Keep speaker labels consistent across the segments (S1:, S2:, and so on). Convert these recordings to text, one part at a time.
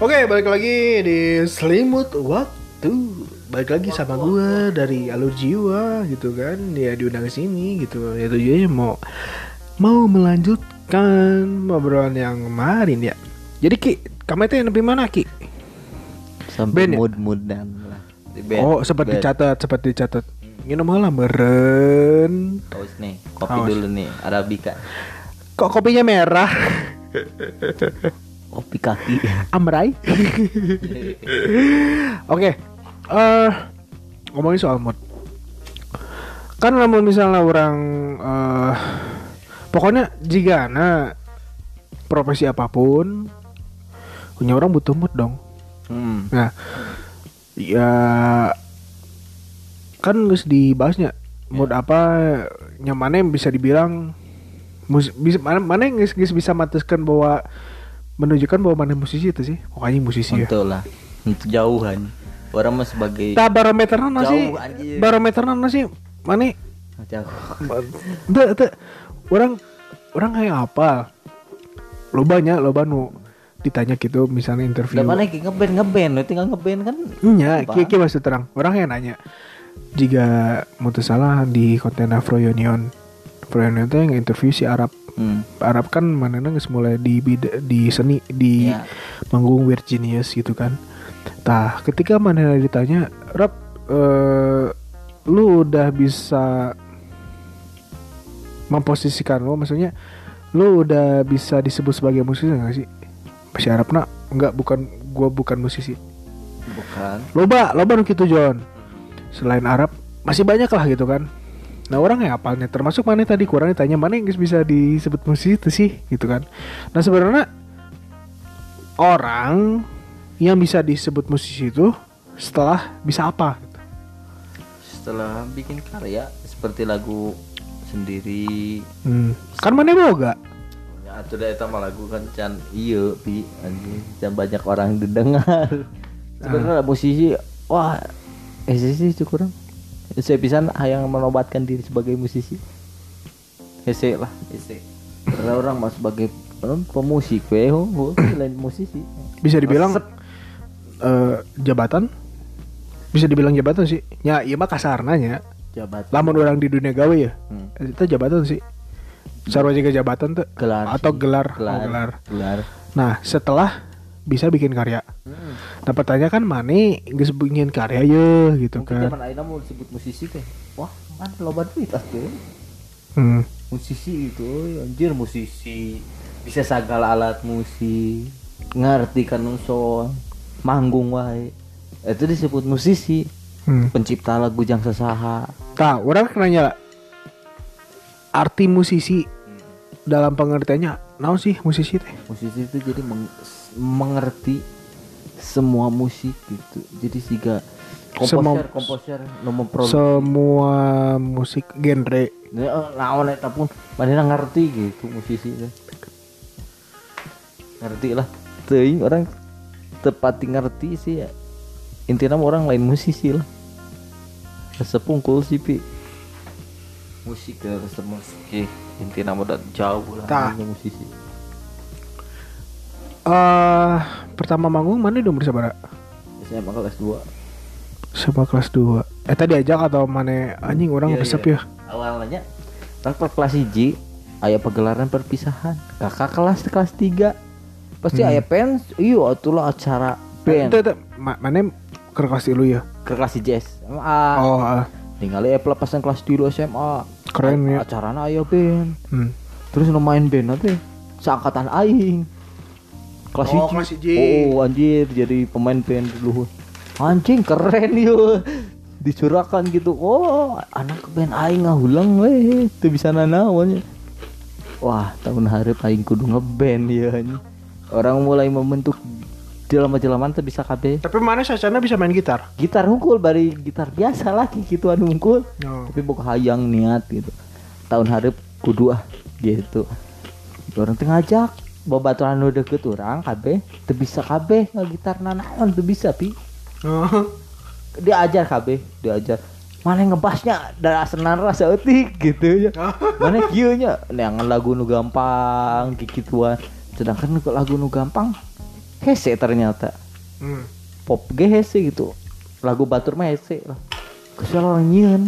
S1: Oke, balik lagi di Selimut Waktu. Balik lagi sama gue dari Alur Jiwa gitu kan. Ya diundang ke sini gitu. Ya tujuannya mau mau melanjutkan obrolan yang kemarin ya. Jadi Ki, kamu itu yang lebih mana Ki?
S2: sampai
S1: ya?
S2: mood-moodan lah Di band.
S1: oh, sempat dicatat, sempat dicatat. Minum malah meren.
S2: Haus nih kopi
S1: Haus.
S2: dulu nih arabica
S1: Kok kopinya merah?
S2: kopi kaki
S1: Amrai. Oke. eh ngomongin soal mood. Kan namun misalnya orang eh pokoknya jika na profesi apa pun punya orang butuh mood dong.
S2: hmm.
S1: Nah, ya kan harus dibahasnya mood apa yang mana yang bisa dibilang mus, bisa mana mana yang geus bisa matuskan bahwa menunjukkan bahwa mana musisi itu sih. Pokoknya musisi ya.
S2: Untuk lah. Untuk jauhan orang mah sebagai
S1: tak barometer nana sih? Barometer nana sih? Mana
S2: jauh
S1: Ente, ente, orang orang kayak apa? Lo banyak lo nu ditanya gitu misalnya interview.
S2: Mana ki ngeband ngeband? Lo tinggal ngeband kan?
S1: Iya? Kiki maksud terang. Orang yang nanya, jika mau salah di konten Afro Union, Itu yang interview si Arab.
S2: hmm.
S1: Arab kan mana nggak mulai di bida- di seni di
S2: Iya.
S1: manggung Weird Genius gitu kan. Tah, ketika mana ditanya, Rap, eh, lu udah bisa memposisikan lo, maksudnya lu udah bisa disebut sebagai musisi nggak sih? Si Arab nak, enggak bukan gua bukan musisi
S2: bukan
S1: loba loba nu gitu John selain Arab masih banyak lah gitu kan nah orang yang apalnya? Termasuk mana tadi? Kurang ditanya mana yang bisa disebut musisi itu sih? Gitu kan. Nah sebenarnya orang yang bisa disebut musisi itu setelah bisa apa? Gitu.
S2: setelah bikin karya seperti lagu sendiri.
S1: Hmm. kan mana boga
S2: ya itu dah eta mah lagu kan can iya pi. Anjing. Can banyak orang didengar sebenarnya musisi wah eh sih itu kurang saya bisa yang menobatkan diri sebagai musisi. Hese lah. Hese. Karena orang mah sebagai pemusik weh lain musisi.
S1: Bisa dibilang
S2: Resep.
S1: eh, jabatan? Bisa dibilang jabatan sih. Ya iya mah kasarnanya
S2: jabat
S1: lamun orang di dunia gawe ya.
S2: Hmm.
S1: itu jabatan sih. Sarwa juga jabatan tuh
S2: gelar
S1: atau
S2: sih.
S1: gelar.
S2: Gelar.
S1: oh, gelar.
S2: Gelar.
S1: Nah setelah bisa bikin karya.
S2: Hmm.
S1: nah pertanyaan kan mana geus bikin karya ya gitu
S2: mungkin
S1: kan.
S2: aina mau disebut musisi teh. Wah kan loba duit pasti
S1: hmm.
S2: musisi itu anjir musisi. Bisa segala alat musik ngerti kan song manggung wae. Itu disebut musisi.
S1: Hmm.
S2: pencipta lagu jang sesaha.
S1: Tah, orang nanya arti musisi dalam pengertiannya naon sih musisi teh?
S2: Musisi itu jadi meng- mengerti semua musik gitu jadi siga
S1: Semua-
S2: komposer komposer nu memproduksi
S1: semua musik genre
S2: naon eta pun mana ngerti gitu musisi. Ngerti lah. Teuing orang tepati ngerti sih ya. Intinya orang lain musisi lah. Resep unggul sih pi. Musik ya resep musik. Intinya udah jauh lah dengan musisi.
S1: Eh pertama manggung mana dong bersabar
S2: Saya mah kelas 2.
S1: sama kelas 2 eh tadi ajak atau mana anjing orang
S2: Iya,
S1: resep
S2: iya.
S1: ya
S2: Awalnya per kelas 1 aya pagelaran perpisahan. Kakak kelas kelas 3 pasti
S1: Hmm.
S2: aya pens, iya atulah acara band.
S1: Itu, ma- mana ke kelas dulu ya
S2: ke kelas jazz SMA
S1: oh ah.
S2: tinggal ya pelepasan kelas dulu SMA
S1: Keren, ya.
S2: acarana aya band
S1: hmm.
S2: terus nu main band nanti seangkatan aing kelas
S1: Oh, kelas hiji.
S2: oh anjir jadi pemain band dulu anjing keren yo. Dicurahkan gitu. Oh anak band aing ngahulang weh. Tuh bisa nanawan wah tahun hari aing kudu ngeband ya orang mulai membentuk jelema-jelema teh bisa kabeh.
S1: Tapi mana sasana bisa main gitar?
S2: Gitar hungkul bari gitar biasa lagi gitu anu hungkul.
S1: Oh.
S2: tapi bukan hayang niat gitu. Tahun hari kudu ah gitu. Orang teh ngajak babaturan nu deket orang kabeh teu bisa kabeh ngagitar nanaon teu bisa pi.
S1: Oh.
S2: diajar kabeh diajar. Mana ngebasnya? Dari asenan rasa etik gitu ya. Mana kieu nya? Neangan lagu nu gampang kikituan. Sedangkan nu lagu nu gampang hese ternyata.
S1: Hmm.
S2: pop ge hese gitu. Lagu batur mah hese lah. Kesel orang nyian.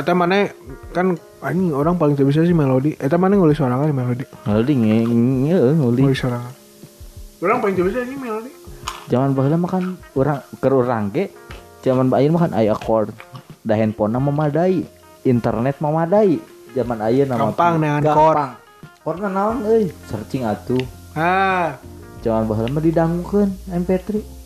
S1: Eta mana kan anjing orang paling bisa sih melodi. Eta mana ngulis sorangan di melodi.
S2: nguli nge nge nguli
S1: Ngulis sorangan. Orang paling bisa sih melodi.
S2: zaman baheula mah kan urang keur urang ge zaman bayi mah kan aya chord da handphone memadai internet memadai zaman aya nama
S1: Gampang dengan
S2: gampang chordna naon euy searching atuh
S1: Ah.
S2: zaman baheula mah didangukeun MP3
S1: Hmm.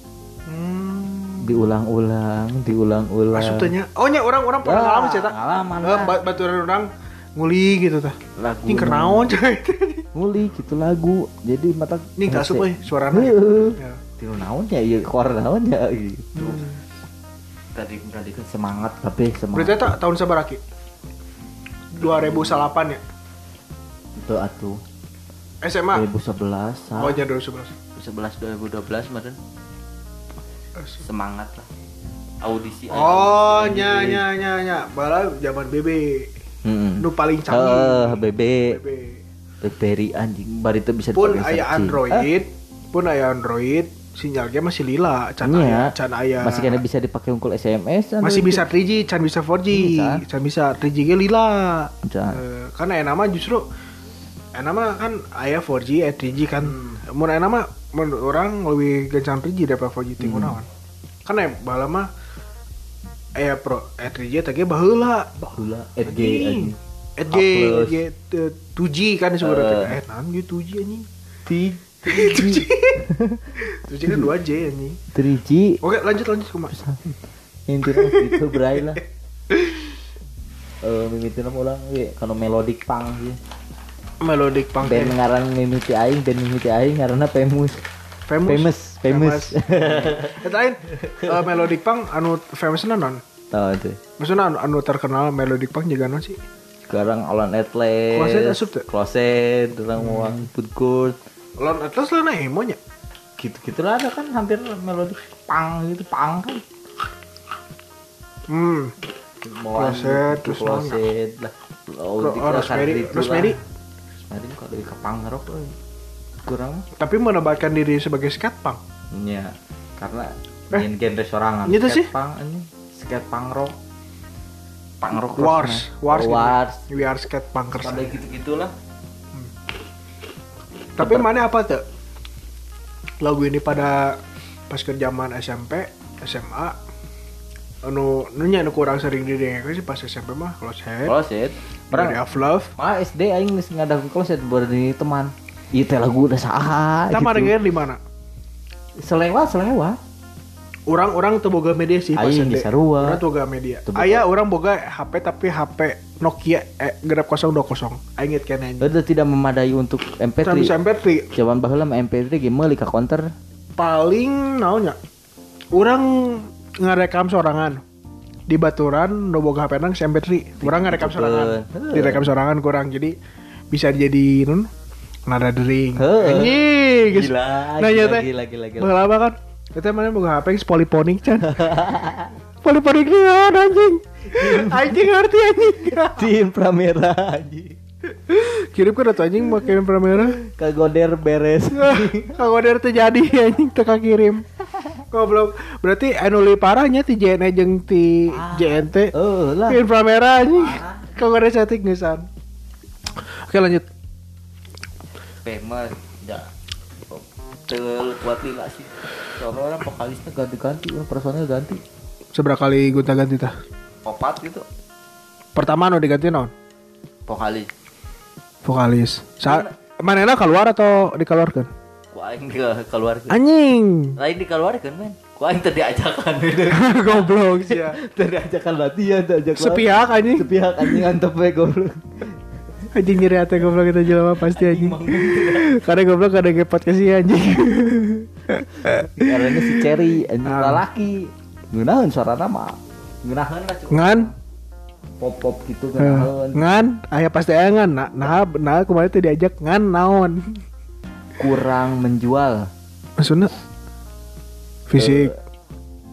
S2: Diulang-ulang diulang-ulang
S1: Maksudnya, oh nya orang-orang pernah
S2: Ya,
S1: ngalamin cerita.
S2: ngalaman
S1: Eh,
S2: lah.
S1: ba- baturan orang nguli gitu tah.
S2: lagu
S1: Ini kenaon coy.
S2: nguli gitu lagu jadi mata
S1: Ini enggak asup euy suarana.
S2: Heuh.
S1: Ya.
S2: Tinu naon ya ieu chord naon ya gitu
S1: Hmm.
S2: tadi tadi kan semangat tapi
S1: Berarti
S2: semangat
S1: eta tahun sabar Ki? 2008 ya?
S2: itu atuh
S1: SMA.
S2: 2011 sah.
S1: Oh, nya 2011.
S2: 2011 2012 kemarin semangat lah audisi
S1: Oh, nya nya nya nya. Bala zaman BB.
S2: hmm.
S1: Nu paling
S2: eh
S1: canggih.
S2: BB
S1: BB.
S2: BlackBerry anjing bari itu bisa
S1: Pun aya. Android, pun aya Android, sinyalnya masih lila, can aya, can aya.
S2: masih kena bisa dipakai unggul SMS Android.
S1: masih bisa 3G, can bisa 4G,
S2: Bisa.
S1: can bisa 3G ge lila.
S2: Bisa.
S1: Eh, kan aya nama justru aya nama kan aya 4G, aya 3G kan. Mun aya nama mun orang lebih gencan 3G daripada 4G ting kunaon. Kan aya bala mah aya pro aya 3G teh ge baheula.
S2: Baheula RG
S1: Anjing.
S2: anjing
S1: EG,
S2: A plus.
S1: EG, eh, 2G kan disebutnya.
S2: Eh.
S1: Eh, naon ge 2G anjing.
S2: Ti
S1: 2G kan 2G anjing.
S2: 3G
S1: Oke, lanjut lanjut kumaha.
S2: intinya gitu berai lah eh mimitina ulang ge kana melodic punk sih
S1: Melodic punk.
S2: band
S1: teh.
S2: ngaran mimiti aing band mimiti aing ngaranna famous
S1: famous.
S2: famous famous
S1: Eta lain eh, melodic punk anu famous non.
S2: tahu tuh
S1: Maksudnya anu, anu terkenal melodic punk juga non sih.
S2: sekarang Alan Atlas
S1: Closet asup tuh?
S2: Closet orang mau food court
S1: Atlas lah nah emo nya.
S2: gitu gitu lah ada kan hampir melodic punk gitu punk kan
S1: Hmm. Closet,
S2: gitu,
S1: terus
S2: closet lah oh,
S1: oh, Rosemary,
S2: itu
S1: Rosemary.
S2: Rosemary kalau dari ke punk rock euy. kurang
S1: Tapi menebatkan diri sebagai skate punk.
S2: ya karena
S1: Eh,
S2: ingin genre sorangan
S1: gitu
S2: Skate
S1: sih?
S2: punk ini skate punk rock punk rock
S1: Wars. Wars,
S2: Oh,
S1: gitu.
S2: wars
S1: We are skate punkers.
S2: pada gitu gitulah
S1: Tapi mana apa tuh? Lagu ini pada pas ke zaman SMP, SMA, anu nunya anu kurang sering didengar sih pas SMP mah closet,
S2: closet
S1: Body
S2: Orang
S1: of Love.
S2: mah SD aing geus ngadak closet bari teman. Ieu teh lagu udah saha
S1: Kita
S2: gitu.
S1: di mana?
S2: Selewat selewat.
S1: Orang-orang tuh boga media sih pas
S2: Aing di sarua.
S1: Orang tuh boga media. Aya orang boga HP tapi HP Nokia eh genep 020. Aing inget kan anjing.
S2: Udah tidak memadai untuk MP3.
S1: Tapi sampai tri
S2: Zaman baheula mah MP3 ge meuli ka counter.
S1: paling naonnya. Orang ngarekam sorangan di baturan no boga HP nang MP3. Orang ngarekam sorangan. Direkam sorangan kurang jadi bisa jadi nun nada dering. Anjing. Nah, ya teh. mah kan. Kita mana boga HP poliponik can. poliponik naon anjing. Anjing ngerti anjing.
S2: Tim Pramera anjing.
S1: Kirim ke atuh anjing pakai kamera.
S2: Kagoder beres.
S1: Ada terjadi anjing teka kirim. Goblok. Berarti anu li parahnya ti JNE jeung ti JNT.
S2: Oh lah.
S1: Kirim kamera anjing. Kalau ada setting gesan. Oke lanjut.
S2: Famous. Ya. Tel kuat lila sih. Soalnya orang vokalisnya ganti-ganti, personil ganti.
S1: Seberapa kali gonta ganti tah?
S2: Popat gitu.
S1: Pertama anu diganti naon?
S2: Vokalis.
S1: Vokalis. Sa manena keluar atau dikeluarkan?
S2: Ku aing ke keluar
S1: Anjing.
S2: lain dikeluarkan men. Ku aing tadi ajakan.
S1: Goblok. Sih ya.
S2: tadi ajakan latihan tadi ajak
S1: Sepihak anjing.
S2: sepihak anjing. Antep we goblok.
S1: Anjing nyeri hati goblok kita jelema pasti anjing. Karena goblok ada ke si anjing.
S2: karena si Cherry anjing
S1: Ah.
S2: lalaki ngeunaheun suara nama. Ngeunaheun lah cukup
S1: Ngan.
S2: Pop pop gitu
S1: Eh,
S2: ngeunaheun
S1: ngan. Aya pasti aya ngan. Nah nah, nah kemarin teh diajak ngan naon
S2: kurang menjual.
S1: Maksudnya? Fisik.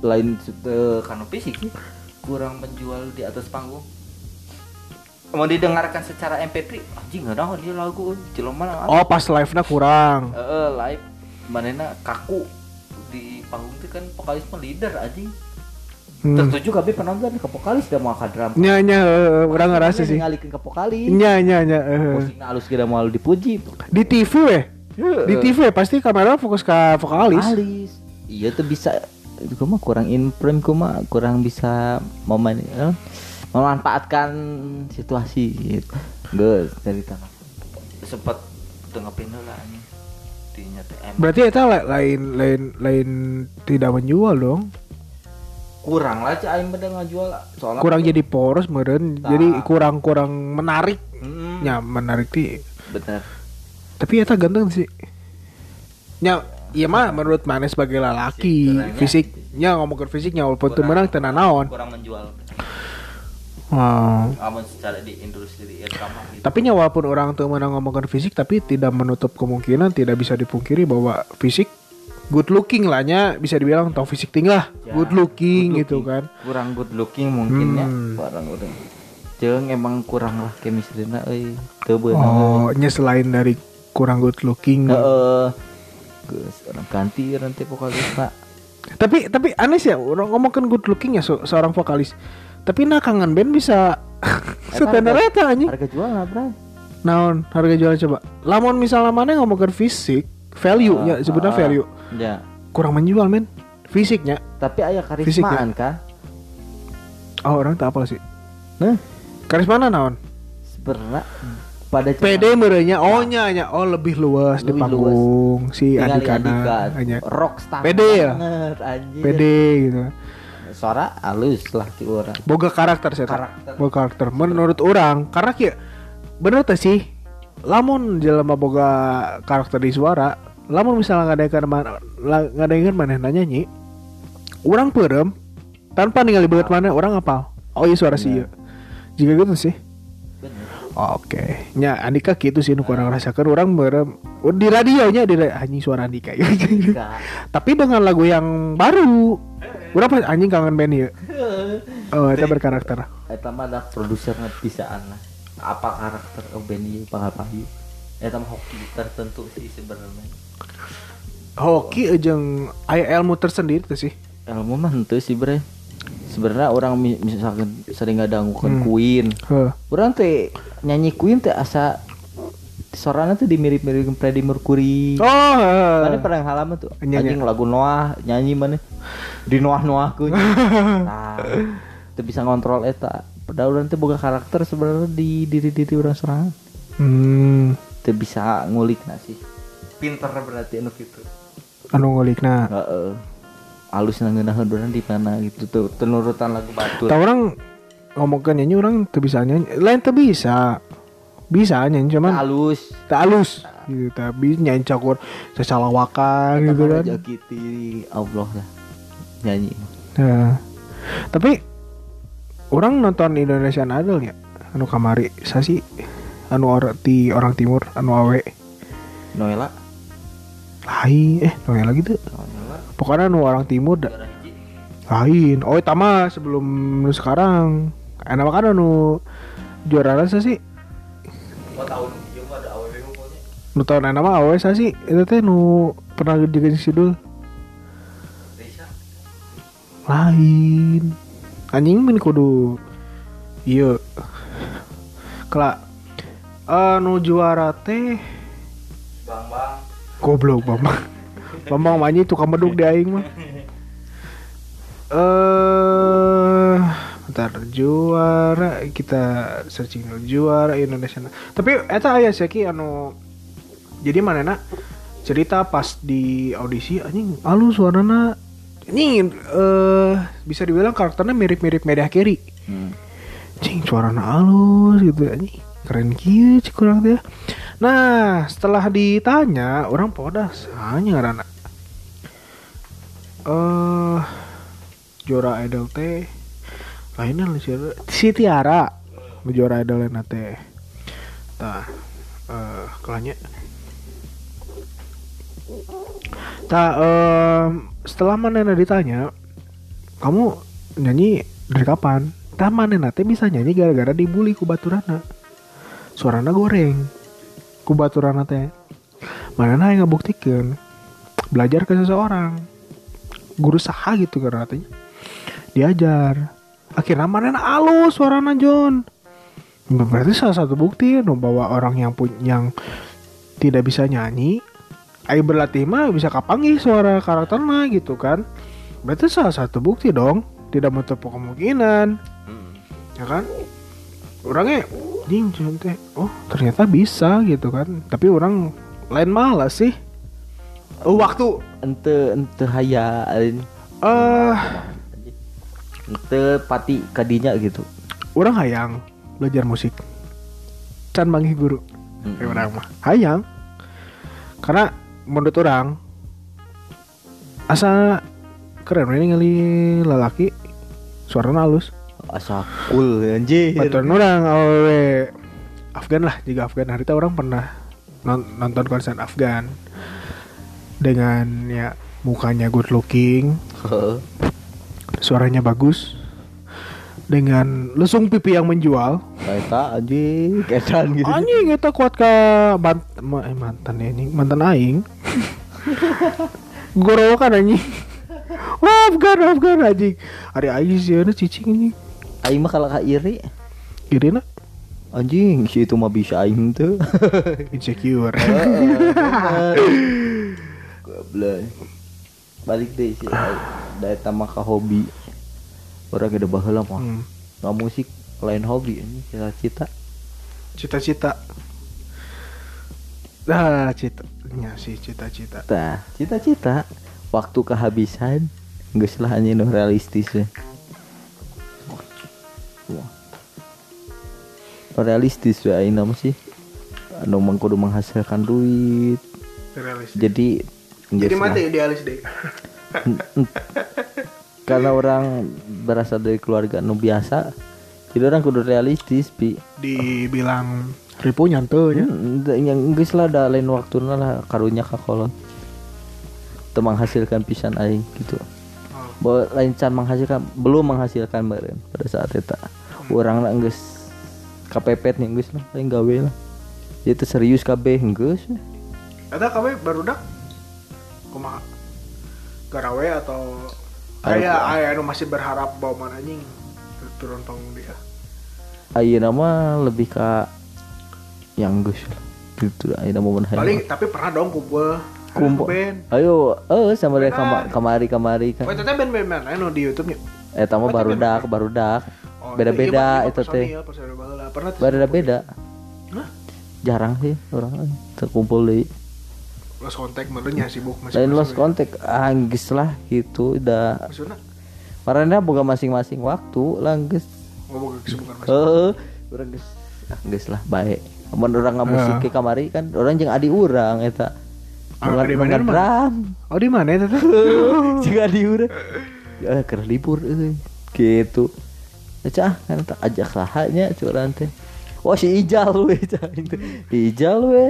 S2: Lain eh, karena fisik. Kurang menjual di atas panggung. Mau didengarkan secara MP3 anjing nggak tahu dia lagu jelema
S1: oh pas live nya kurang.
S2: Eh live. Manena kaku. Di panggung itu kan vokalis mah leader anjing.
S1: Hmm.
S2: tertuju kabeh penonton? Ke vokalis dah mau ke drum
S1: Nya nya eh, orang ngerasa sih.
S2: ngalikin ke vokalis.
S1: Nya nya nya. eh.
S2: posisinya halus kira mau dipuji.
S1: Di TV weh. Di TV pasti kamera fokus ke vokalis.
S2: vokalis iya tuh bisa itu mah kurang in frame mah kurang bisa momen eh, memanfaatkan situasi gitu Gus dari tanah sempat lah anjing dinya teh em-
S1: Berarti itu lain lain lain tidak menjual dong.
S2: kurang lah cah aing pada ngajual soalnya
S1: Kurang jadi poros meren. Jadi
S2: Tah.
S1: kurang kurang menarik.
S2: Hmm,
S1: Ya menarik ti.
S2: bener
S1: Tapi eta ganteng sih. Ya, iya mah menurut mana sebagai lelaki
S2: Fisiknya.
S1: fisiknya ngomongin fisiknya walaupun tuh menang tenan naon.
S2: kurang menjual amun secara di industri gitu
S1: Tapi nya walaupun orang tuh menang ngomongin fisik tapi tidak menutup kemungkinan tidak bisa dipungkiri bahwa fisik good looking lah nya bisa dibilang tau fisik tinggi lah
S2: Ya,
S1: good looking
S2: good
S1: gitu
S2: looking.
S1: kan.
S2: kurang good looking mungkin ya
S1: Hmm.
S2: barang orang jeung emang kurang lah chemistry-na euy teu beunang
S1: Oh, nya selain dari kurang good looking.
S2: geus orang ganti nanti vokalis pak
S1: Tapi tapi aneh sih ya orang ngomongin good looking ya se- seorang vokalis. Tapi nah kangen band bisa setenar eta anjing.
S2: harga jual lah
S1: Naon harga jual coba. Lamun misalnya mana ngomongin fisik, value nya sebutnya
S2: Ah,
S1: value.
S2: ya
S1: Kurang menjual men. Fisiknya.
S2: tapi aya
S1: Fisik ya?
S2: karismaan kan
S1: Oh, orang tak apa sih.
S2: nah
S1: Karisma naon?
S2: sebenarnya pada
S1: PD merenya oh nya nya. Oh lebih luas di panggung si
S2: tinggal
S1: Andika
S2: Andika
S1: hanya
S2: rockstar
S1: Pede ya?
S2: anjir.
S1: PD gitu.
S2: suara halus lah ti orang.
S1: Boga karakter saya
S2: Karakter.
S1: Boga karakter. Menurut orang karena kia bener teh sih? Lamun jelema boga karakter di suara lamun misalnya ngadengkeun mana ngadengkeun manehna nyanyi orang perem tanpa ningali banget mana orang apal. Oh iya suara sih iya. Jika gitu sih
S2: bener
S1: Oke, nya Andika gitu sih nu kurang rasakan orang berem oh, di radionya di ra- anjing suara Andika.
S2: Enggak.
S1: Tapi dengan lagu yang baru, orang pas anjing kangen band ya. Oh, itu berkarakter.
S2: Eta mah ada produser pisaan lah. Apa karakter oh band ieu pangapahi. Eta mah hoki tertentu sih sebenarnya.
S1: Hoki jeung aya ilmu tersendiri tuh sih.
S2: Ilmu mah henteu sih bre. Sebenarnya orang mi- misalkan sering ngadangukeun
S1: Hmm.
S2: Queen.
S1: Heh.
S2: Orang teh nyanyi Queen teh asa suaranya tuh dimirip-mirip Freddie Mercury.
S1: Oh.
S2: Mana pernah halaman tuh anjing lagu Noah nyanyi mana di Noah Noah ku nah itu bisa ngontrol eta padahal urang teh boga karakter sebenarnya di diri diri orang serangan
S1: Hmm,
S2: itu bisa ngulik nah sih pinter berarti anu gitu
S1: anu ngulikna.
S2: heeh halus nangeunaheun urang di mana gitu tuh penurutan lagu batur.
S1: Tahu orang ngomongkan nyanyi orang tuh bisa nyanyi, lain tuh bisa. Bisa nyanyi cuman
S2: halus
S1: tak halus gitu tapi nyanyi cakur sesalawakan gitu kan.
S2: aja gitu Allah lah nyanyi.
S1: Nah, tapi orang nonton Indonesian Idol ya? Anu kamari sasi anu orang di orang timur anu awe?
S2: Noela
S1: lain eh Noela gitu?
S2: Noela
S1: pokoknya anu orang timur da, lain. Oh tama sebelum nu sekarang. Enak kan anu juara rasa sih. Nu tahun enak mah awe sih. Itu teh nu pernah jadi sidul. Lain. Anjing min kudu. Iya. Kelak anu juara teh
S2: Bang Bang
S1: goblok bambang bambang manyi tukang meduk di aing mah. Eh bentar juara kita searching dulu juara Indonesia. Tapi eta aya sih Ki, anu jadi mana cerita pas di audisi anjing alu suarana. Ini eh bisa dibilang karakternya mirip-mirip Media Carey
S2: hmm.
S1: cing suarana halus gitu anjing. Keren kieu cik kurang teh. Nah setelah ditanya orang podas hanya karena eh juara idol teh lainnya si- Tiara juara idol lain teh. Tah eh kelanya tah eh setelah mana ditanya kamu nyanyi dari kapan? Tah mana teh bisa nyanyi gara-gara dibully ku baturana. Suarana goreng ku baturana teh. Mana yang ngebuktikan? Belajar ke seseorang guru saha gitu kan katanya diajar. Akhirnya mana alus suarana John. Berarti salah satu bukti dong bahwa orang yang pun yang tidak bisa nyanyi Ayo berlatih mah bisa kapangi suara karakternya gitu kan. Berarti salah satu bukti dong tidak menutup kemungkinan. Ya kan? Orangnya jing oh ternyata bisa gitu kan. Tapi orang lain malas sih Oh, waktu.
S2: Ente ente haya
S1: eh.
S2: Ente pati kadinya gitu.
S1: Orang hayang belajar musik. Can manggih guru. Kayak orang mah. Hayang. Karena menurut orang asa keren ini ngali lelaki suaranya halus.
S2: Asa cool anjir.
S1: Betul orang awe Afgan lah jika Afgan. Hari itu orang pernah non- nonton konser Afgan dengan ya mukanya good looking suaranya bagus dengan lesung pipi yang menjual.
S2: Eta anjing kedan gitu.
S1: Anjing kita kuat ke mant ma- eh, mantan ya ini mantan aing. Gorowokan anjing. Wah Afgan Afgan anjing. Hari aing sih ada cicing ini
S2: aing mah kalau iri.
S1: Kiri nak
S2: anjing si itu mah bisa aing tuh
S1: insecure
S2: Goblok. Balik deh sih. Dari tambah ke hobi. Orang gede baheula mah.
S1: Hmm.
S2: Nggak musik lain hobi ini cita-cita.
S1: cita-cita nah cita ya sih cita-cita
S2: Nah, cita-cita waktu kehabisan geus lah anjing realistis we. Wah. Realistis aing mah sih. Anu mah kudu menghasilkan duit.
S1: realistis
S2: Jadi
S1: jadi mati idealis deh.
S2: Karena orang berasal dari keluarga nu biasa jadi orang kudu realistis pi.
S1: Dibilang ribu nyantuh ya.
S2: Hmm, yang geus lah da lain waktuna lah karunya ka kolot teu menghasilkan pisan aing gitu.
S1: Oh.
S2: bahwa lain can menghasilkan belum menghasilkan meureun pada saat eta. Urang lah geus kapepet nih geus lah lain gawe lah. Itu serius kabeh geus. We.
S1: ada kamu baru dak kumaha garawe atau
S2: Anu-
S1: ayah ayah anu masih berharap bahwa mana anjing turun panggung dia.
S2: Ayeuna mah lebih ka yang lah gitu ayeuna momen hayang
S1: paling tapi pernah dong kumpul.
S2: Kumpul.
S1: Band
S2: ayo eh sama dia
S1: Benar.
S2: kama- kamari kamari kan.
S1: Oh itu teh band band anu di YouTube nya?
S2: Eh tamu
S1: Oh,
S2: baru dak baru dak.
S1: Oh,
S2: beda beda
S1: iya,
S2: itu teh. beda beda jarang sih orang terkumpul di
S1: lost contact menurutnya sibuk masih
S2: lain lost contact anggis lah gitu udah.
S1: Maksudnya?
S2: Marana boga masing-masing waktu geus
S1: ngomong ke kesibukan masih
S2: heeh urang geus ah geus lah baik. Amun orang nggak musik
S1: Ah.
S2: ke kamari kan orang jeung adi urang eta.
S1: Ah,
S2: Nungan-
S1: adi mana
S2: drum
S1: oh di mana itu teh?
S2: Jeung adi urang. Ya keur libur euy gitu. Cah, kan tak ajak sahanya curang teh. Wah si Ijal we. Ijal we.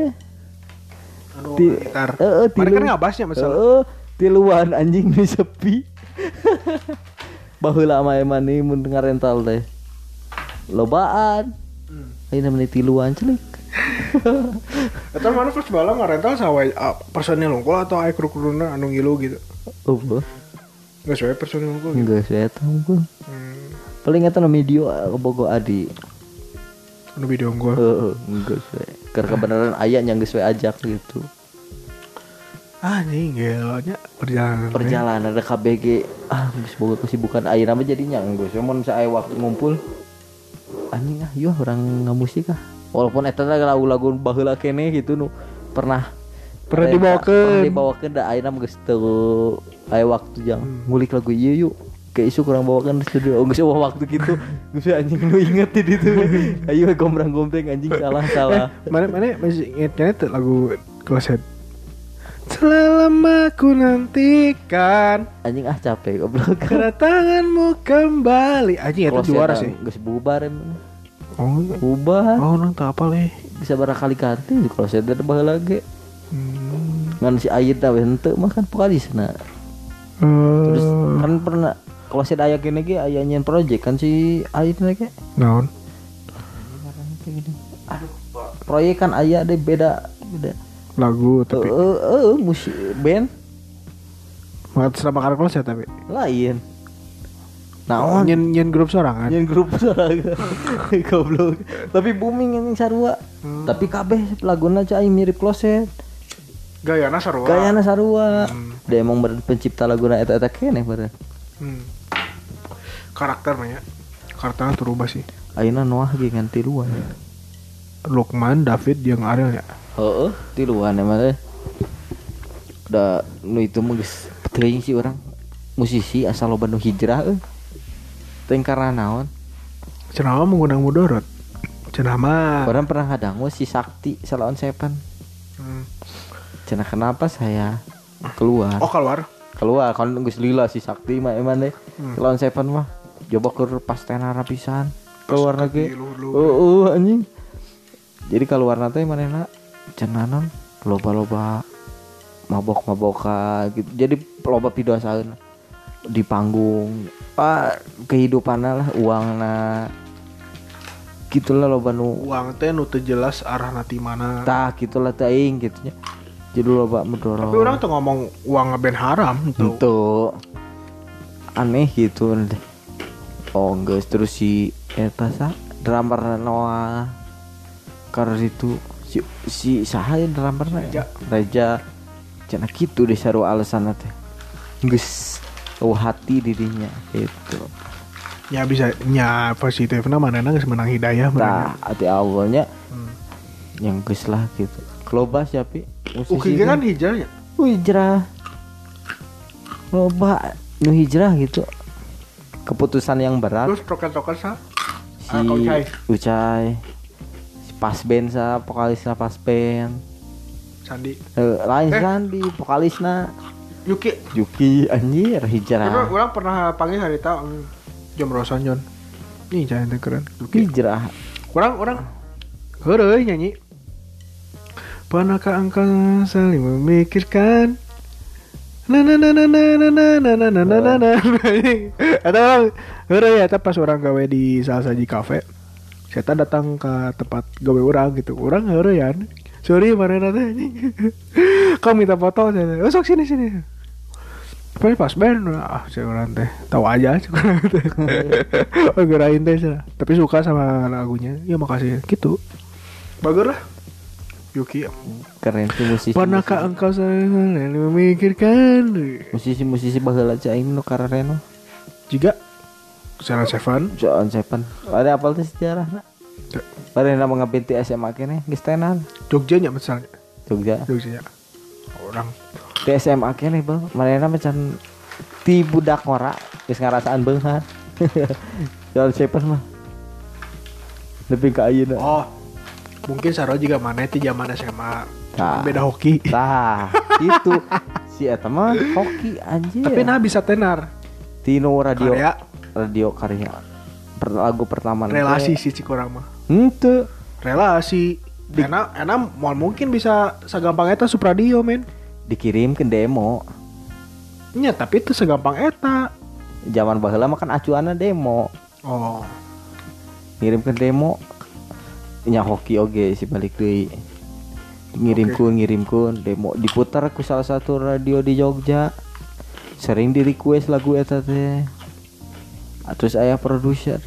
S1: Anu
S2: Ti-
S1: gitar
S2: Heeh,
S1: Mana
S2: tilu-
S1: kan ngabasnya masalah
S2: Heeh, tiluan anjing nu sepi. Baheula mah emang nih mun ngarental teh. Lobaan.
S1: Hmm.
S2: Ayeuna meni tiluan celik.
S1: Atau mana pas bala ngarental sawa uh, personil unggul atau aya kru-kruna anu ngilu gitu.
S2: Oh, boh.
S1: Enggak sesuai personil unggul gitu.
S2: enggak saya tahu gua.
S1: Hmm.
S2: Paling eta nu video ke Bogo Adi.
S1: Anu video unggul.
S2: Heeh, enggak saya. Karena kebenaran aya yang geus we ajak gitu.
S1: Anjing gelanya perjalanan.
S2: perjalanan ada KBG ah geus boga kesibukan ayeuna mah jadinya? Geus mun saya waktu ngumpul. Anjing ah yuk orang ngamusik ah. Walaupun eta lagu-lagu baheula kene gitu nu pernah
S1: Pernah dibawakeun.
S2: pernah dibawakeun da ayeuna mah geus teu. Aya waktu jang ngulik lagu ieu yuk kayak isu kurang bawakan di studio. Oh, eueuh waktu gitu. Geus anjing nu inget di ditu ayo gombrang-gombreng anjing salah salah.
S1: Mana mana masih ingetnya itu lagu kloset. Selama ku nantikan.
S2: Anjing ah capek goblok.
S1: Kedatanganmu kembali. Anjing itu
S2: Closet
S1: juara sih.
S2: geus bubar emang.
S1: Oh,
S2: bubar.
S1: Oh nang tak apa leh.
S2: bisa barakali ganti kalau saya ada baheula lagi.
S1: Hmm.
S2: ngan si Ayit dah henteu mah kan pokalisna terus
S1: Eh,
S2: kan pernah kalau saya aya kene ge aya nyen project kan si Ayit ge
S1: naon?
S2: aduh proyek kan aya deh beda beda
S1: Lagu
S2: eh
S1: tapi
S2: eh eh, musik band
S1: sama kakak kelas ya tapi.
S2: lain
S1: Oh,
S2: naon
S1: nyen nyen grup sorangan.
S2: Yang grup sorangan goblok tapi booming anjing sarua
S1: Hmm.
S2: tapi kabeh laguna cai mirip kloset
S1: Gayana sarua.
S2: gayana sarua
S1: Hmm.
S2: dia emang pencipta laguna eta eta keneh bener
S1: Hmm. Karakter banyak. Karakternya terubah sih.
S2: ayeuna Noah ge ganti luan
S1: Lukman, David, yang Ariel ya.
S2: heeh tiluan emang teh udah nu itu mah geus teuing sih orang musisi asal loba nu hijrah euy teuing karena naon
S1: Cenama mengundang mudorot. Cenama.
S2: orang pernah ngadangu si Sakti salawan Seven
S1: Hmm.
S2: cenah kenapa saya keluar
S1: Oh keluar.
S2: keluar kan geus lila si Sakti mah emang deh
S1: Hmm.
S2: lawan Seven mah coba ke pas tenara pisan. Keluar lagi
S1: Lu- lu-
S2: oh, oh anjing. Jadi keluar nanti mana nak cenanon loba loba mabok maboka gitu. Jadi loba pidosaun di panggung. Ah kehidupan lah uang na gitulah loba nu.
S1: Uang teh nu jelas arah nanti mana.
S2: tah gitulah teing gitunya jadi loba mendorong
S1: Tapi orang tuh ngomong uang ngeband haram tuh.
S2: aneh gitu deh oh enggak terus si eta sa? Drummer Noah karena itu si si saha ya drummer
S1: Reja.
S2: Reja. Cina gitu deh saru alasan teh. Geus oh hati dirinya itu
S1: Ya bisa nya positifnya mana geus menang hidayah
S2: nah hati awalnya
S1: Hmm.
S2: yang geus lah gitu. Kelobas ya pi
S1: Uki kan hijrahnya.
S2: hijrah. Loba nu hijrah gitu keputusan yang berat
S1: Terus troket-troket sa.
S2: si
S1: Ah, Kau Ucai.
S2: Ucai si Pasben sa vokalisna Pasben
S1: Sandi.
S2: Eh, lain
S1: Eh.
S2: Sandi vokalisna
S1: Yuki.
S2: Yuki anjir hijrah
S1: orang pernah panggil hari tahu jam Rosan Jon. Nih jangan keren. Yuki.
S2: hijrah
S1: Orang orang heureuy nyanyi. Pernahkah engkau saling memikirkan Na na na na na na na na na na na na Ada orang Heureuy eta pas orang gawe di salah saji cafe Saya datang ke tempat gawe orang gitu Orang heureuyan Sorry mana nanti Kau minta foto saya Oh sok sini sini Pas pas band ah saya orang teh tahu aja oh gerain teh tapi suka sama lagunya ya makasih gitu bagus lah Yuki
S2: keren tuh musisi
S1: pernahkah engkau saling memikirkan?
S2: Musisi musisi baheula cai nu keren
S1: jika Sarah Seven
S2: John Seven ada apa tuh sejarah nak? Pada nama ngabinti SMA kene geus tenan
S1: Jogja nya misalnya
S2: Jogja.
S1: Jogja orang.
S2: Di SMA kene bang. Mana macan ti budak ngora geus ngarasaan beunghar John Seven mah lebih ke ayeuna
S1: oh mungkin Sarah juga mana itu zaman SMA
S2: Nah.
S1: beda hoki
S2: Tah, itu si eta mah hoki anjir.
S1: tapi nah bisa tenar
S2: Tino radio
S1: Karya.
S2: radio karya. Per, lagu pertama
S1: relasi sih cikurang mah
S2: Henteu.
S1: relasi enak enak mau mungkin bisa segampang eta supradio men
S2: dikirim ke demo.
S1: nya tapi itu segampang eta
S2: Zaman baheula mah kan acuana demo.
S1: oh
S2: Ngirim ke demo. Nya hoki oge si balik deui. Ngirimkeun ngirimkeun demo diputar ku salah satu radio di Jogja. Sering di request lagu eta teh. Ah, Terus aya produser.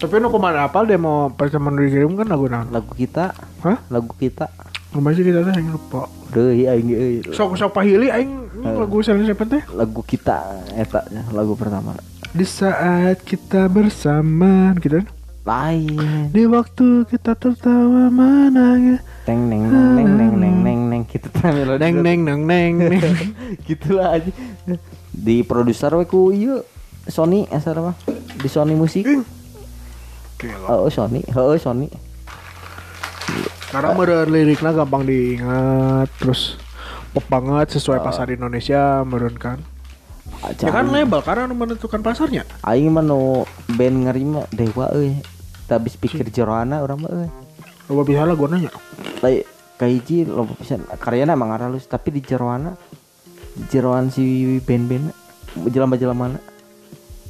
S1: Tapi nu ke mana apal demo pertemuan dikirim kan lagu naon?
S2: Lagu kita,
S1: hah?
S2: Lagu kita.
S1: Rumah sih kita teh yang lupa.
S2: Deui aing euy.
S1: sok sok pahili aing ini lagu Saling Seven teh?
S2: Lagu kita eta lagu pertama.
S1: Di saat kita bersama gitu kan
S2: lain
S1: di waktu kita tertawa menangis.
S2: Neng neng neng neng neng neng neng kita melodi
S1: neng neng neng neng neng.
S2: Gitulah aja. Di produser we ku ieu Sony asal apa di Sony musik
S1: Gila.
S2: oh Sony. Oh Sony.
S1: Karena meureun liriknya gampang diingat terus pop banget sesuai pasar Indonesia meureun kan.
S2: Aja
S1: Ya kan label karena menentukan pasarnya.
S2: aing mah nu band ngarima dewa euy tapi pikir jeroana urang mah euy
S1: Coba bisa lah gua nanya.
S2: lain kahiji loba pisan. Karyana emang halus tapi di jeroana di jeroan si band-band jelema-jelema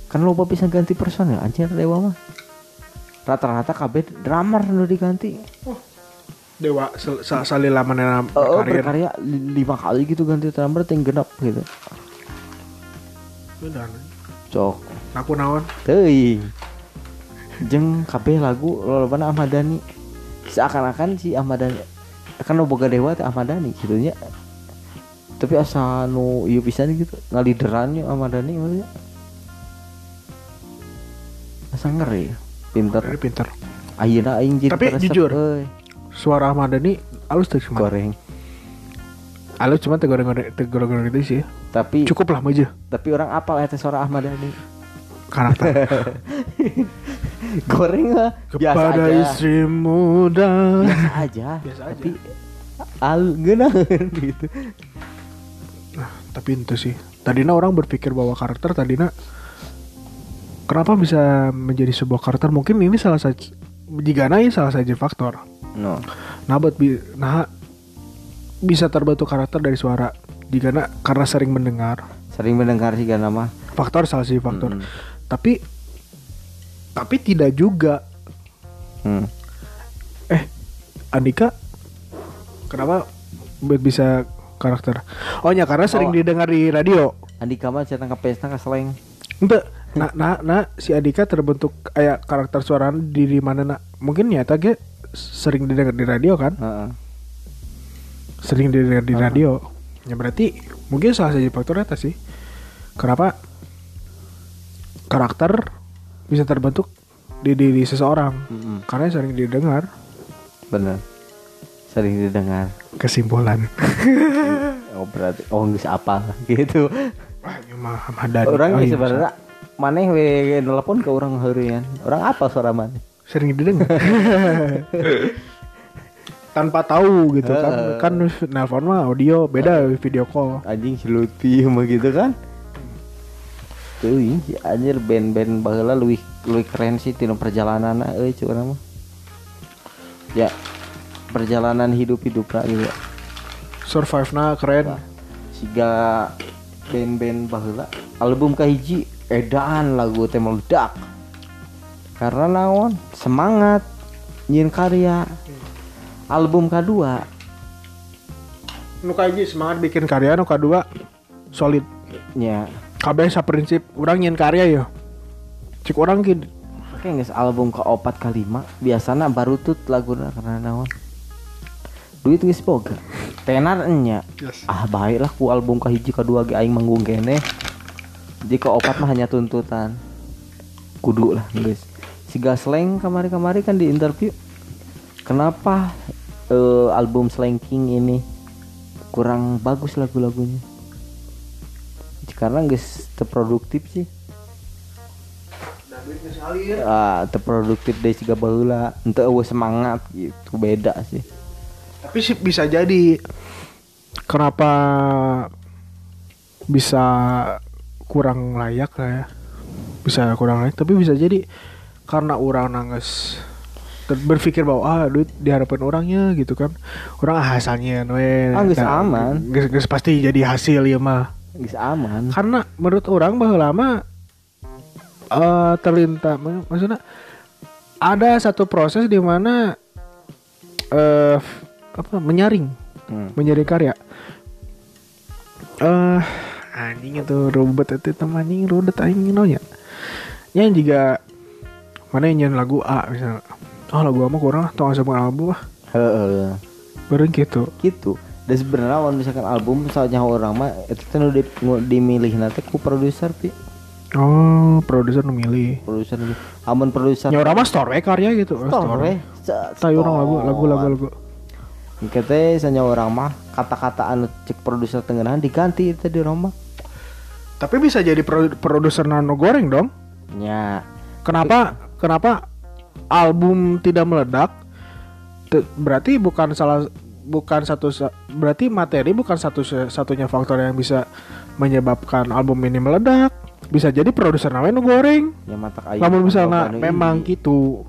S2: kan loba pisan ganti personil anjir dewa mah. Rata-rata kabeh drummer nu diganti.
S1: Dewa sel- sa salila manena
S2: oh, oh berkarya. li- lima kali gitu ganti drummer ting genep gitu.
S1: Benar.
S2: cok.
S1: Aku naon?
S2: teuing jeng kabeh lagu lolobana Ahmad Dhani seakan-akan si Ahmad Dhani kan nu boga dewa teh Ahmad Dhani gitu nya tapi asa nu ieu pisan gitu ngalideran nya Ahmad Dhani maksudnya asa ngeri pinter
S1: Ini pinter.
S2: ayeuna aing jadi
S1: Tapi
S2: teresep,
S1: jujur.
S2: euy.
S1: Suara Ahmad Dhani halus tuh cuma.
S2: goreng
S1: Halus cuma tegoreng-goreng tegoreng gitu sih.
S2: tapi
S1: Cukup lah aja
S2: tapi orang apal eta suara Ahmad Dhani
S1: karakter.
S2: goreng lah biasa
S1: Kepada
S2: aja
S1: istri muda.
S2: biasa aja
S1: Biasa aja.
S2: tapi al geunaheun gitu
S1: Nah, tapi itu sih. Tadinya orang berpikir bahwa karakter tadinya kenapa bisa menjadi sebuah karakter? Mungkin ini salah satu jika ini salah satu faktor.
S2: no
S1: Nah, buat bi- nah bisa terbentuk karakter dari suara. Jika karena sering mendengar.
S2: sering mendengar sih kan nama
S1: Faktor salah satu faktor.
S2: Mm.
S1: Tapi tapi tidak juga.
S2: hmm.
S1: Eh, Andika kenapa buat bisa karakter? Oh ya karena sering
S2: Oh.
S1: didengar di radio.
S2: Andika mah cerita ke pesta ke seleng
S1: Ente, nah, nah, nah, si Andika terbentuk kayak karakter suara di di mana nak? Mungkin nyata ge sering didengar di radio kan?
S2: Heeh.
S1: Sering didengar di radio. Ya berarti mungkin salah satu faktor eta sih. Kenapa karakter bisa terbentuk di diri seseorang?
S2: Mm-mm.
S1: Karena sering didengar.
S2: bener sering didengar
S1: Kesimpulan.
S2: oh berarti oh nggak apa gitu
S1: Wah, ini
S2: orang
S1: Oh, iya,
S2: sebenarnya maneh we telepon ke orang harian orang apa suara maneh
S1: sering didengar. Tanpa tahu gitu kan.
S2: Heeh.
S1: Kan nelpon mah audio beda video call.
S2: anjing si Lutfi mah gitu kan tuh anjir band-band baheula lebih lebih keren sih tino perjalanan euy cuy urang mah. Ya perjalanan hidup hidup gitu
S1: Survive na keren.
S2: siga band-band baheula album kahiji edan lagu teh meledak. Karena naon? Semangat nyin karya. Album kedua
S1: Nu kaji semangat bikin karya nu kedua solid.
S2: nya
S1: Kabeh sa prinsip urang nyen karya yo. Cik orang ki
S2: Oke guys album ke opat kelima biasanya baru tut lagu karena naon? Duit geus boga. Tenar enya.
S1: Yes.
S2: ah baiklah ku album kahiji kedua ge aing manggung kene. Jika opat mah hanya tuntutan. Kudu lah guys. Si Gasleng kamari-kamari kan di interview. Kenapa eh, album Slanking ini kurang bagus lagu-lagunya karena guys terproduktif sih. Ah terproduktif dari siga baheula ente eueuh semangat gitu beda sih.
S1: Tapi sih bisa jadi. Kenapa bisa kurang layak lah ya. Bisa kurang layak tapi bisa jadi karena orang nangis. Berpikir bahwa ah duit diharapkan orangnya gitu kan. Orang ah hasilnya we
S2: Ah,
S1: Nah,
S2: aman.
S1: geus- geus pasti jadi hasil ya mah
S2: geus aman.
S1: Karena menurut orang bahwa lama eh terlintas mak- maksudnya ada satu proses di mana eh apa menyaring
S2: Hmm.
S1: menyaring karya. Eh anjing itu ribet itu teman anjing rudet anjing nonya yang juga mana yang nyanyi lagu A misalnya. Oh lagu A mah kurang lah tong asa album ah bareng gitu
S2: gitu dan sebenarnya kalau misalkan album misalnya orang mah itu kan udah dimilih nanti ku produser pi.
S1: Oh produser nu milih.
S2: Produser amun produser
S1: ya orang mah store karya gitu.
S2: Store we
S1: tahu orang lagu lagu lagu lagu.
S2: Kita sanya orang mah kata-kata anu cek produser tengenahan diganti itu di rumah
S1: tapi bisa jadi pro- produser nano goreng dong.
S2: Nya.
S1: Kenapa kenapa album tidak meledak? Berarti bukan salah bukan satu sa- berarti materi bukan satu satunya faktor yang bisa menyebabkan album ini meledak. Bisa jadi produser namanya nu goreng.
S2: ya mata kayu
S1: Namun misalnya memang gitu.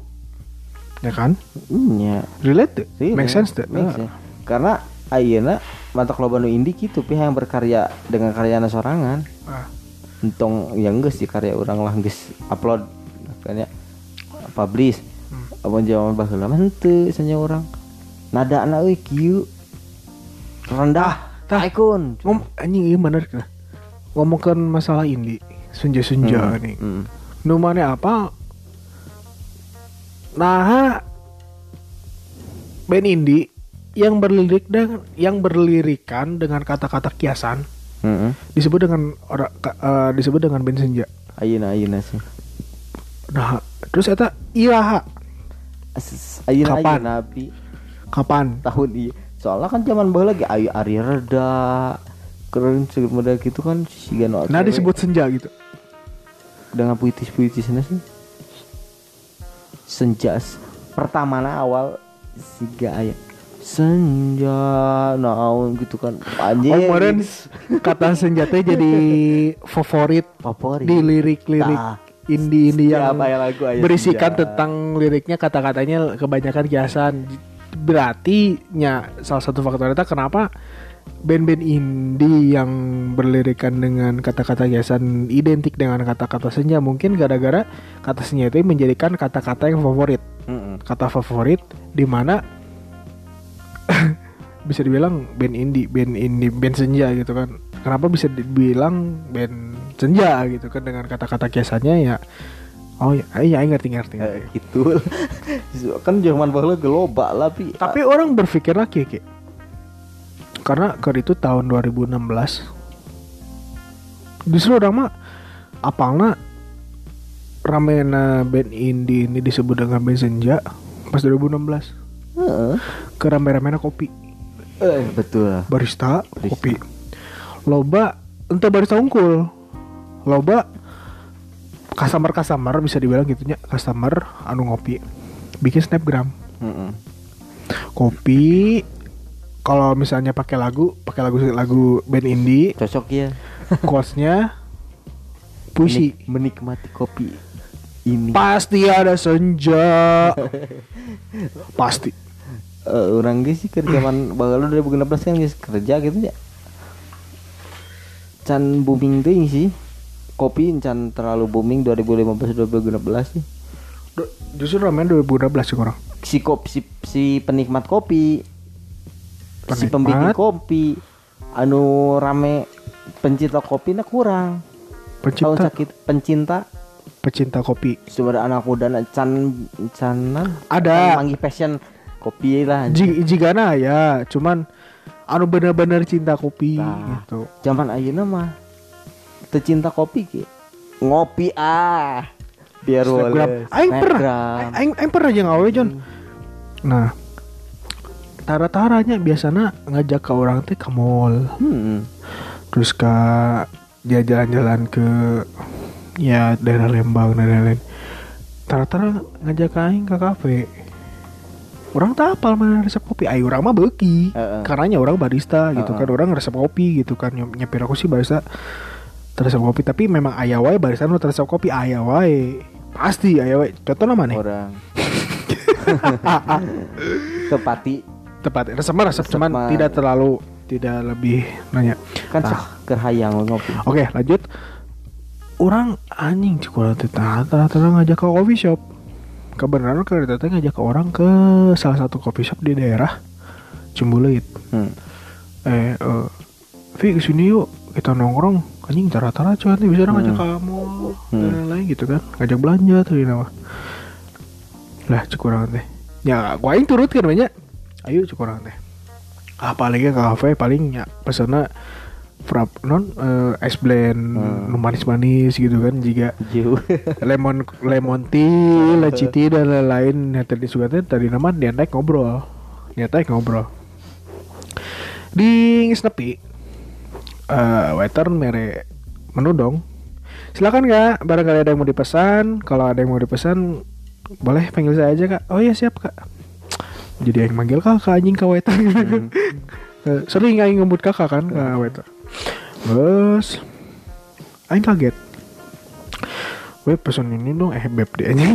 S1: Ya kan?
S2: nya
S1: Relate tuh?
S2: Iya,
S1: Make sense tuh?
S2: make sense. Karena ayeuna mata loba nu indie gitu pihak yang berkarya dengan karyana sorangan.
S1: Ah.
S2: Entong yang geus di karya orang lah geus upload kan ya publish.
S1: Hmm.
S2: Apa jawaban baheula mah sanya orang. Nada anak euy kieu rendah.
S1: tah.
S2: Aikun.
S1: Ngom anjing iya bener kan. Ngomongkan masalah indie. senja-senja
S2: Hmm,
S1: nih
S2: hmm.
S1: nu mana apa nah band indie yang berlirik dan yang berlirikan dengan kata-kata kiasan
S2: Heeh.
S1: disebut dengan ora, ka- eh, disebut dengan band senja
S2: Ayeuna ayeuna sih.
S1: nah terus eta iya
S2: As- Ayeuna
S1: Kapan?
S2: Pi.
S1: Kapan
S2: tahun iya. Soalnya kan zaman baheula lagi ayu Ari Reda keren segala gitu kan si Gano
S1: nah disebut senja gitu
S2: dengan puitis-puitisnya sih. Senja pertama awal siga aya senja naon gitu kan anjing
S1: oh kemarin kata senjata jadi favorit
S2: favorit
S1: di lirik-lirik
S2: Tah.
S1: indie-indie yang
S2: ya lagu
S1: berisikan
S2: senja.
S1: tentang liriknya kata-katanya kebanyakan kiasan berarti nya salah satu faktor itu kenapa band-band indie yang berlirikan dengan kata-kata kiasan identik dengan kata-kata senja mungkin gara-gara kata senja itu menjadikan kata-kata yang favorit. Kata favorit di mana bisa dibilang band indie band indie band senja gitu kan. Kenapa bisa dibilang band senja gitu kan dengan kata-kata kiasannya ya oh ya iya ngerti ngerti, ngerti.
S2: Eh, gitu kan zaman baheula geloba lah pi.
S1: Tapi orang berpikir lagi Ki. karena ke itu tahun 2016 justru orang mah apalna ramena band indie ini disebut dengan band senja pas 2016
S2: Heeh.
S1: ke rame-ramena kopi.
S2: Eh betul
S1: barista,
S2: Barista.
S1: kopi. Loba entah barista unggul. Loba customer customer bisa dibilang gitunya customer anu ngopi bikin snapgram.
S2: Heeh.
S1: kopi kalau misalnya pakai lagu pakai lagu lagu band indie
S2: cocok ya
S1: quotesnya puisi.
S2: Menik- menikmati kopi ini.
S1: Pasti ada senja. Pasti.
S2: Eh, orang ge sih ke zaman baheula 2016 kan geus kerja gitu ya can booming teuing sih kopi can terlalu booming 2015 2016 sih.
S1: Do- justru ramai 2016 sih orang
S2: si kopi si, si penikmat kopi. Si
S1: Penikmat.
S2: pembikin kopi. Anu rame pencinta kopi nah kurang. Tahun
S1: pencinta
S2: sakit pencinta?
S1: Pecinta kopi.
S2: Sumber anak muda na can canan
S1: Ada.
S2: manggih passion kopi lah
S1: Ji- jigana ya cuman anu bener-bener cinta kopi
S2: Nah.
S1: gitu.
S2: zaman ayeuna mah tercinta kopi ki ngopi ah biar boleh
S1: Aing pernah, aing, aing pernah aja ngawe John. Nah, tara-taranya biasanya ngajak ke orang teh ke mall,
S2: hmm.
S1: terus ke dia jalan-jalan ke ya daerah Lembang dan lain-lain. Tara-tara ngajak aing ke kafe. Orang tak apal mana resep kopi, ayo orang mah beki.
S2: Heeh.
S1: Karena orang barista gitu
S2: Heeh.
S1: kan, orang resep kopi gitu kan. Nyep- Nyepir aku sih barista resep kopi, tapi memang ayah wae barista nu resep kopi ayah wae. Pasti ayah wae. Contoh nama nih.
S2: orang tepati
S1: tepat resep resep cuman tidak terlalu tidak lebih nanya
S2: kan
S1: Ah.
S2: sok kerhayang ngopi
S1: oke lanjut orang anjing cukup ternyata ngajak ke coffee shop kebenaran kalau ternyata ngajak ke orang ke salah satu coffee shop di daerah Cimbulit
S2: hmm.
S1: eh eh Vi ke sini yuk kita nongkrong anjing tara-tara cuy nanti bisa ngajak kamu dan
S2: Hmm.
S1: lain-lain gitu kan ngajak belanja tuh ini nama lah cukuran teh ya gua aing turut kan banyak ayo cukuran teh ah paling ke kafe paling ya pesannya frap non eh, es blend
S2: Hmm.
S1: manis-manis gitu kan jika lemon lemon tea, leci tea dan lain-lain. Nah, tadi suka teh tadi nama dia naik ngobrol. Dia naik ngobrol. Di Snepi eh waiter mere menu dong. Silakan kak, barangkali ada yang mau dipesan. Kalau ada yang mau dipesan, boleh panggil saya aja kak. Oh iya siap kak. Jadi yang manggil kakak anjing ke waiter. Eh, Sering aing ngebut kakak kan ke waiter. Terus, aing kaget. Weh pesen ini dong Eh beb dia aja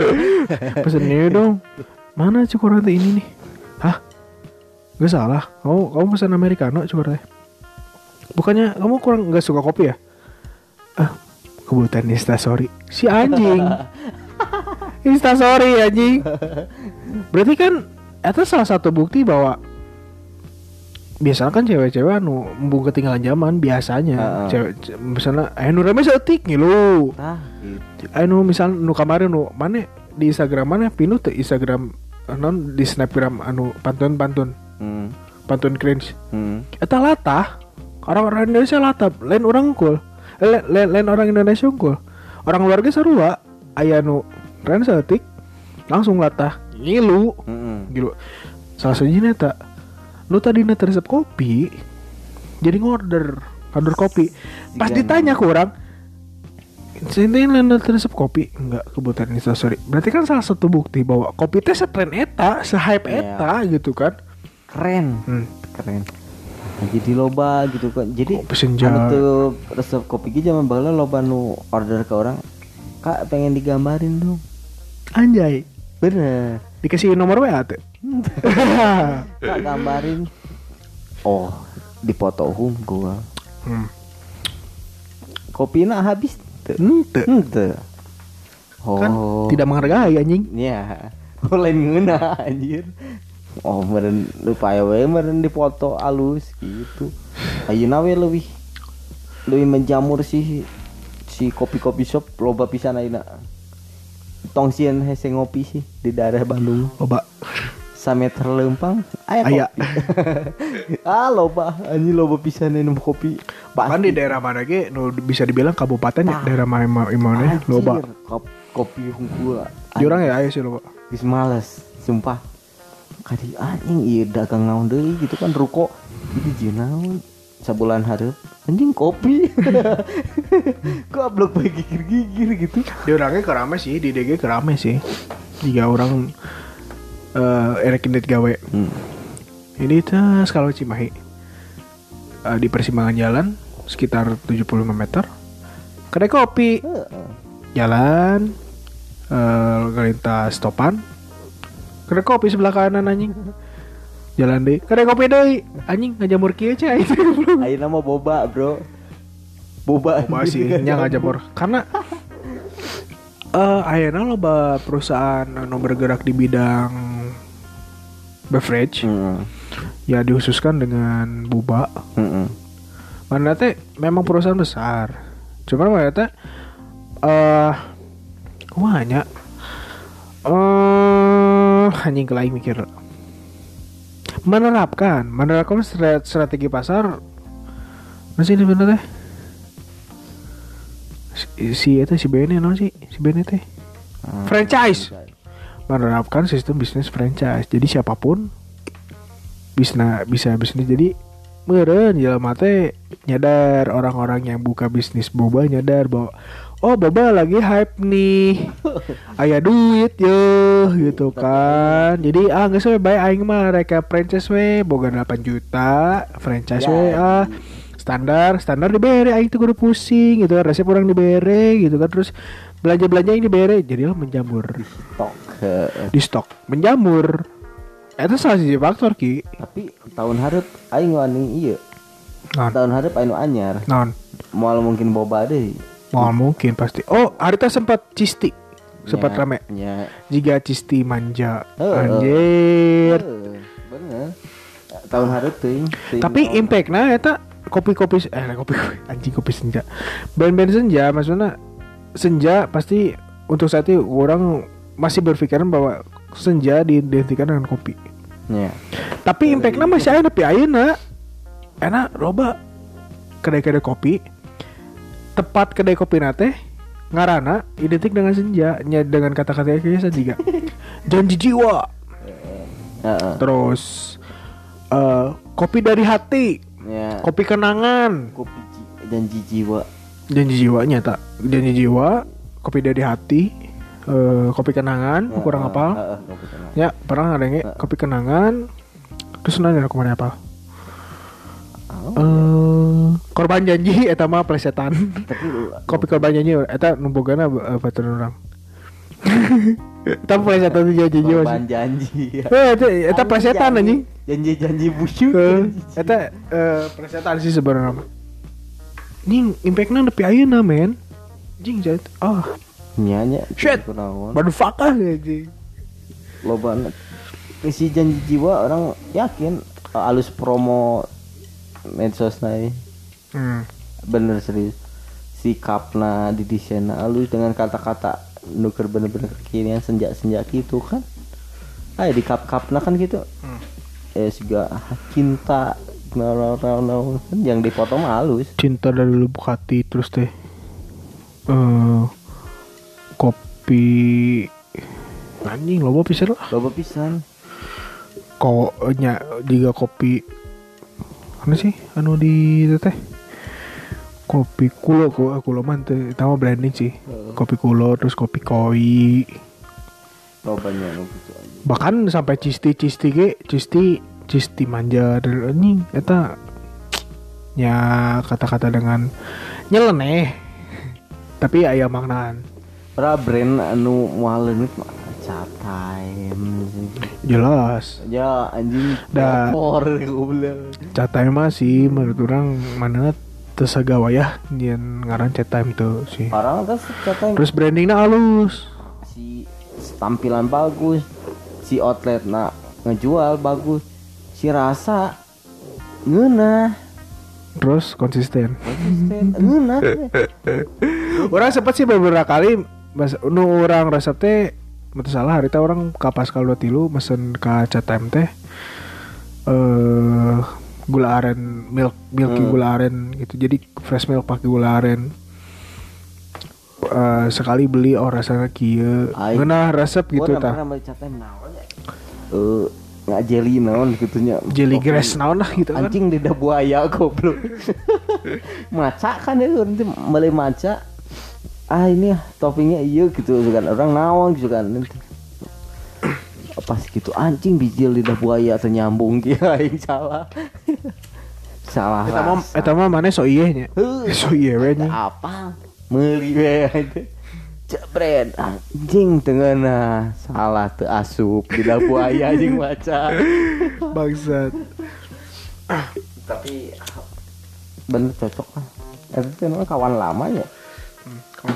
S1: Pesen ini dong Mana cukur nanti ini nih Hah Gak salah Kamu, kamu pesen americano cukur teh Bukannya kamu kurang gak suka kopi ya? Ah Kebutuhan instastory Si anjing. Instastory anjing. Berarti kan Itu salah satu bukti bahwa biasanya kan cewek-cewek anu embung ketinggalan zaman biasanya
S2: Heeh.
S1: cewek ce- misalnya eh nu rame seetik ngilu.
S2: Tah gitu.
S1: Anu misal nu kemarin nu mana di Instagram mana pinu teh Instagram eh, non di Snapgram anu pantun pantun
S2: hmm.
S1: pantun cringe.
S2: Hmm.
S1: eta latah orang-orang Indonesia latah lain orang unggul. Eh, lain, lain, lain orang Indonesia unggul. Orang luar ge sarua aya nu ren seetik langsung latah. Ngilu.
S2: Hmm.
S1: gitu salah satunya eta lu tadi nanti resep kopi jadi ngorder order kopi. Pas
S2: Iya,
S1: ditanya ke orang Sini nanti resep kopi? Enggak kebutuhan ini sorry berarti kan salah satu bukti bahwa kopi teh setren eta sehype
S2: Iya.
S1: eta gitu kan.
S2: Keren.
S1: Hmm.
S2: keren jadi loba gitu kan jadi anu tuh resep kopi gitu zaman baheula loba nu order ke orang kak pengen digambarin dong
S1: anjay
S2: bener
S1: dikasih nomor WA tuh
S2: kak gambarin oh dipoto gua
S1: hmm.
S2: kopi habis tuh
S1: Ente.
S2: Ente. Oh.
S1: kan tidak menghargai anjing
S2: Ya. Oh, lain ngeuna anjir. Oh, meren lupa ya we meren dipoto alus gitu. Ayeuna we leuwih leuwih menjamur sih si kopi-kopi shop loba pisan ayeuna. Tong sieun hese ngopi sih di daerah Bandung.
S1: coba
S2: Sameter lempang aya
S1: Aya.
S2: kopi. ah loba anjing loba pisan minum kopi.
S1: bahkan di daerah mana ge nu bisa dibilang kabupaten ya daerah mana mana
S2: Anjir,
S1: loba
S2: kop- kopi hungkul.
S1: di orang ya ayo sih loba
S2: Geus males, sumpah. Kadi anjing ieu dagang naon deui gitu kan ruko. Jadi naon? Sabulan hareup anjing kopi. Goblok bae gigir-gigir gitu.
S1: di orangnya kerame sih di DG kerame sih jika orang eh erek indit gawe
S2: Hmm.
S1: ini tas kalau Cimahi Eh, di persimpangan jalan sekitar 75 meter kedai kopi
S2: Heeh.
S1: jalan eh lintas stopan kedai kopi sebelah kanan anjing jalan deh kedai kopi deh anjing ngajamur kieu cai
S2: Ayeuna mah boba, Bro. Boba.
S1: Boba sih nya ngajamur karena eh ayeuna loba perusahaan anu bergerak di bidang beverage
S2: Heeh.
S1: ya dihususkan dengan boba
S2: Heeh.
S1: mana teh memang perusahaan besar cuman mana teh eh kumanya eh anjing kelai mikir. Menerapkan menerapkan stra- strategi pasar. Masih ini bener teh? Si si itu si Bene no sih si Bene teh?
S2: Ah.
S1: franchise. menerapkan sistem bisnis franchise. Jadi siapa pun bisa bisa bisnis. Jadi meren jelema teh nyadar. Orang-orang yang buka bisnis boba nyadar bahwa oh boba lagi hype nih aya duit yo gitu kan jadi ah nggak sampai baik aing mah reka franchise we boga 8 juta franchise we
S2: Jadi.
S1: ah standar standar dibere aing tuh kudu pusing gitu kan resep orang dibere gitu kan terus belanja belanja yang dibere jadilah menjamur
S2: Tok. Heeh.
S1: di stok menjamur itu salah satu faktor ki
S2: Tapi tahun hareup aing wani
S1: non
S2: Tahun hareup anu anyar.
S1: non
S2: Moal mungkin boba deui.
S1: Mau mungkin pasti. Oh hari teh sempat cisti. Sempat
S2: Nya,
S1: rame.
S2: nya.
S1: jika cisti manja.
S2: Heeh.
S1: anjir.
S2: Heeh, bener. Tahun teuing teuing
S1: tapi
S2: naon.
S1: impact nah eta kopi-kopi eh kopi anjing kopi senja. Band-band senja maksudnya senja pasti untuk saat itu orang masih berpikiran bahwa senja diidentikan dengan kopi.
S2: Nya.
S1: tapi impactnya masih ada tapi ayeuna enak loba. Kedai-kedai kopi tepat kedai kopi nate ngarana identik dengan senja nya dengan kata-kata kayak juga janji jiwa.
S2: Heeh.
S1: terus eh kopi dari hati.
S2: Nya.
S1: kopi kenangan.
S2: Kopi ji- janji jiwa.
S1: Janji jiwa nyata janji jiwa kopi dari hati eh kopi kenangan kurang
S2: Heeh,
S1: apa?
S2: kopi kenangan.
S1: ya pernah ngadenge kopi kenangan? Terus nanya ke mana apa
S2: Oh,
S1: eh korban janji eta mah plesetan kopi korban janji eta numbogana uh, baturan orang tapi plesetan tuh janji jiwa
S2: korban janji.
S1: Eh, eta eta plesetan anjing
S2: janji janji busuk
S1: Eh, eta eh, plesetan sih sebenarnya mah. Ning impactnya nepi ayeuna men. Jing jat. Oh,
S2: nyanya
S1: Shit. fakah anjing.
S2: lo banget isi janji jiwa orang yakin eh, alus promo medsos naik
S1: Hmm.
S2: bener serius. Sikapna di desain alus dengan kata-kata nuker bener-bener kekinian senja-senja gitu kan. Ah di kap kapna kan gitu.
S1: Hmm.
S2: eh juga cinta no, no, no, no. kan yang dipoto mah halus.
S1: Cinta dari lubuk hati terus teh eh kopi. Anjing loba pisan lah.
S2: Loba pisan.
S1: Kok nya juga kopi mana sih? Anu di itu teh? Kopi kulo kok kulo eta mah branding sih. Kopi kulo terus kopi koi.
S2: Gitu aja
S1: bahkan sampai cisti cisti ge cisti cisti manja dan anjing. Eta ya kata-kata dengan nyeleneh. Tapi aya maknaan.
S2: Pra brand anu moal leunit mah cat time.
S1: Jelas.
S2: Ya anjing.
S1: Da.
S2: kotor goblok.
S1: Catai mah sih menurut orang mana tersagawa ya yang ngaran chat time tuh sih.
S2: Orang cat time.
S1: Terus brandingnya halus.
S2: Si tampilan bagus. Si outlet nak ngejual bagus. Si rasa ngeunah.
S1: Terus konsisten.
S2: Konsisten ngeunah.
S1: Orang sempat sih beberapa kali mas nu orang resep teh betul salah hari orang ke Pascal 2 tilu mesen ke time teh eh gula aren milk milky
S2: Hmm.
S1: gula aren gitu. Jadi fresh milk pakai gula aren. Eh, sekali beli oh rasanya
S2: Aing.
S1: ngeunah resep gitu
S2: time naon ya? Eh nggak jelly naon gitunya
S1: jelly
S2: Oke.
S1: grass naon lah gitu kan.
S2: Anjing lidah buaya goblok. Maca kan ya nanti beli maca ah ini ya toppingnya iya gitu kan. Orang naon gitu kan. Nanti pas gitu anjing biji lidah buaya atau nyambung dia aing salah. Salah
S1: Eta mah eta mah mana so ieu nya. So ieu we nya.
S2: apa? Meuli we jebret anjing tengah salah teu asup lidah buaya anjing maca
S1: Bangsat.
S2: tapi bener cocok lah. Itu tuh emang kawan lama ya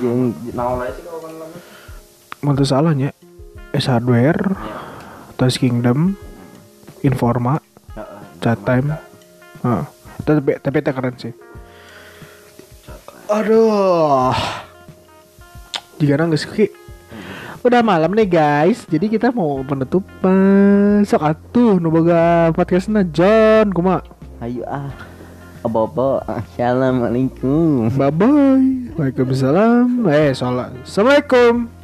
S2: jeung naon sih kawan lama
S1: Mun teu salah nya. S Hardware, Touch Kingdom, Informa, Chat Time. Heeh. Tapi tapi eta keren sih. Aduh. Jika nangis ki. Udah malam nih guys, jadi kita mau penutupan. Sok atuh nu boga podcastna John, kumaha?
S2: ayo ah Bobo, assalamualaikum.
S1: Bye bye. Waalaikumsalam. Eh, salam. Assalamualaikum.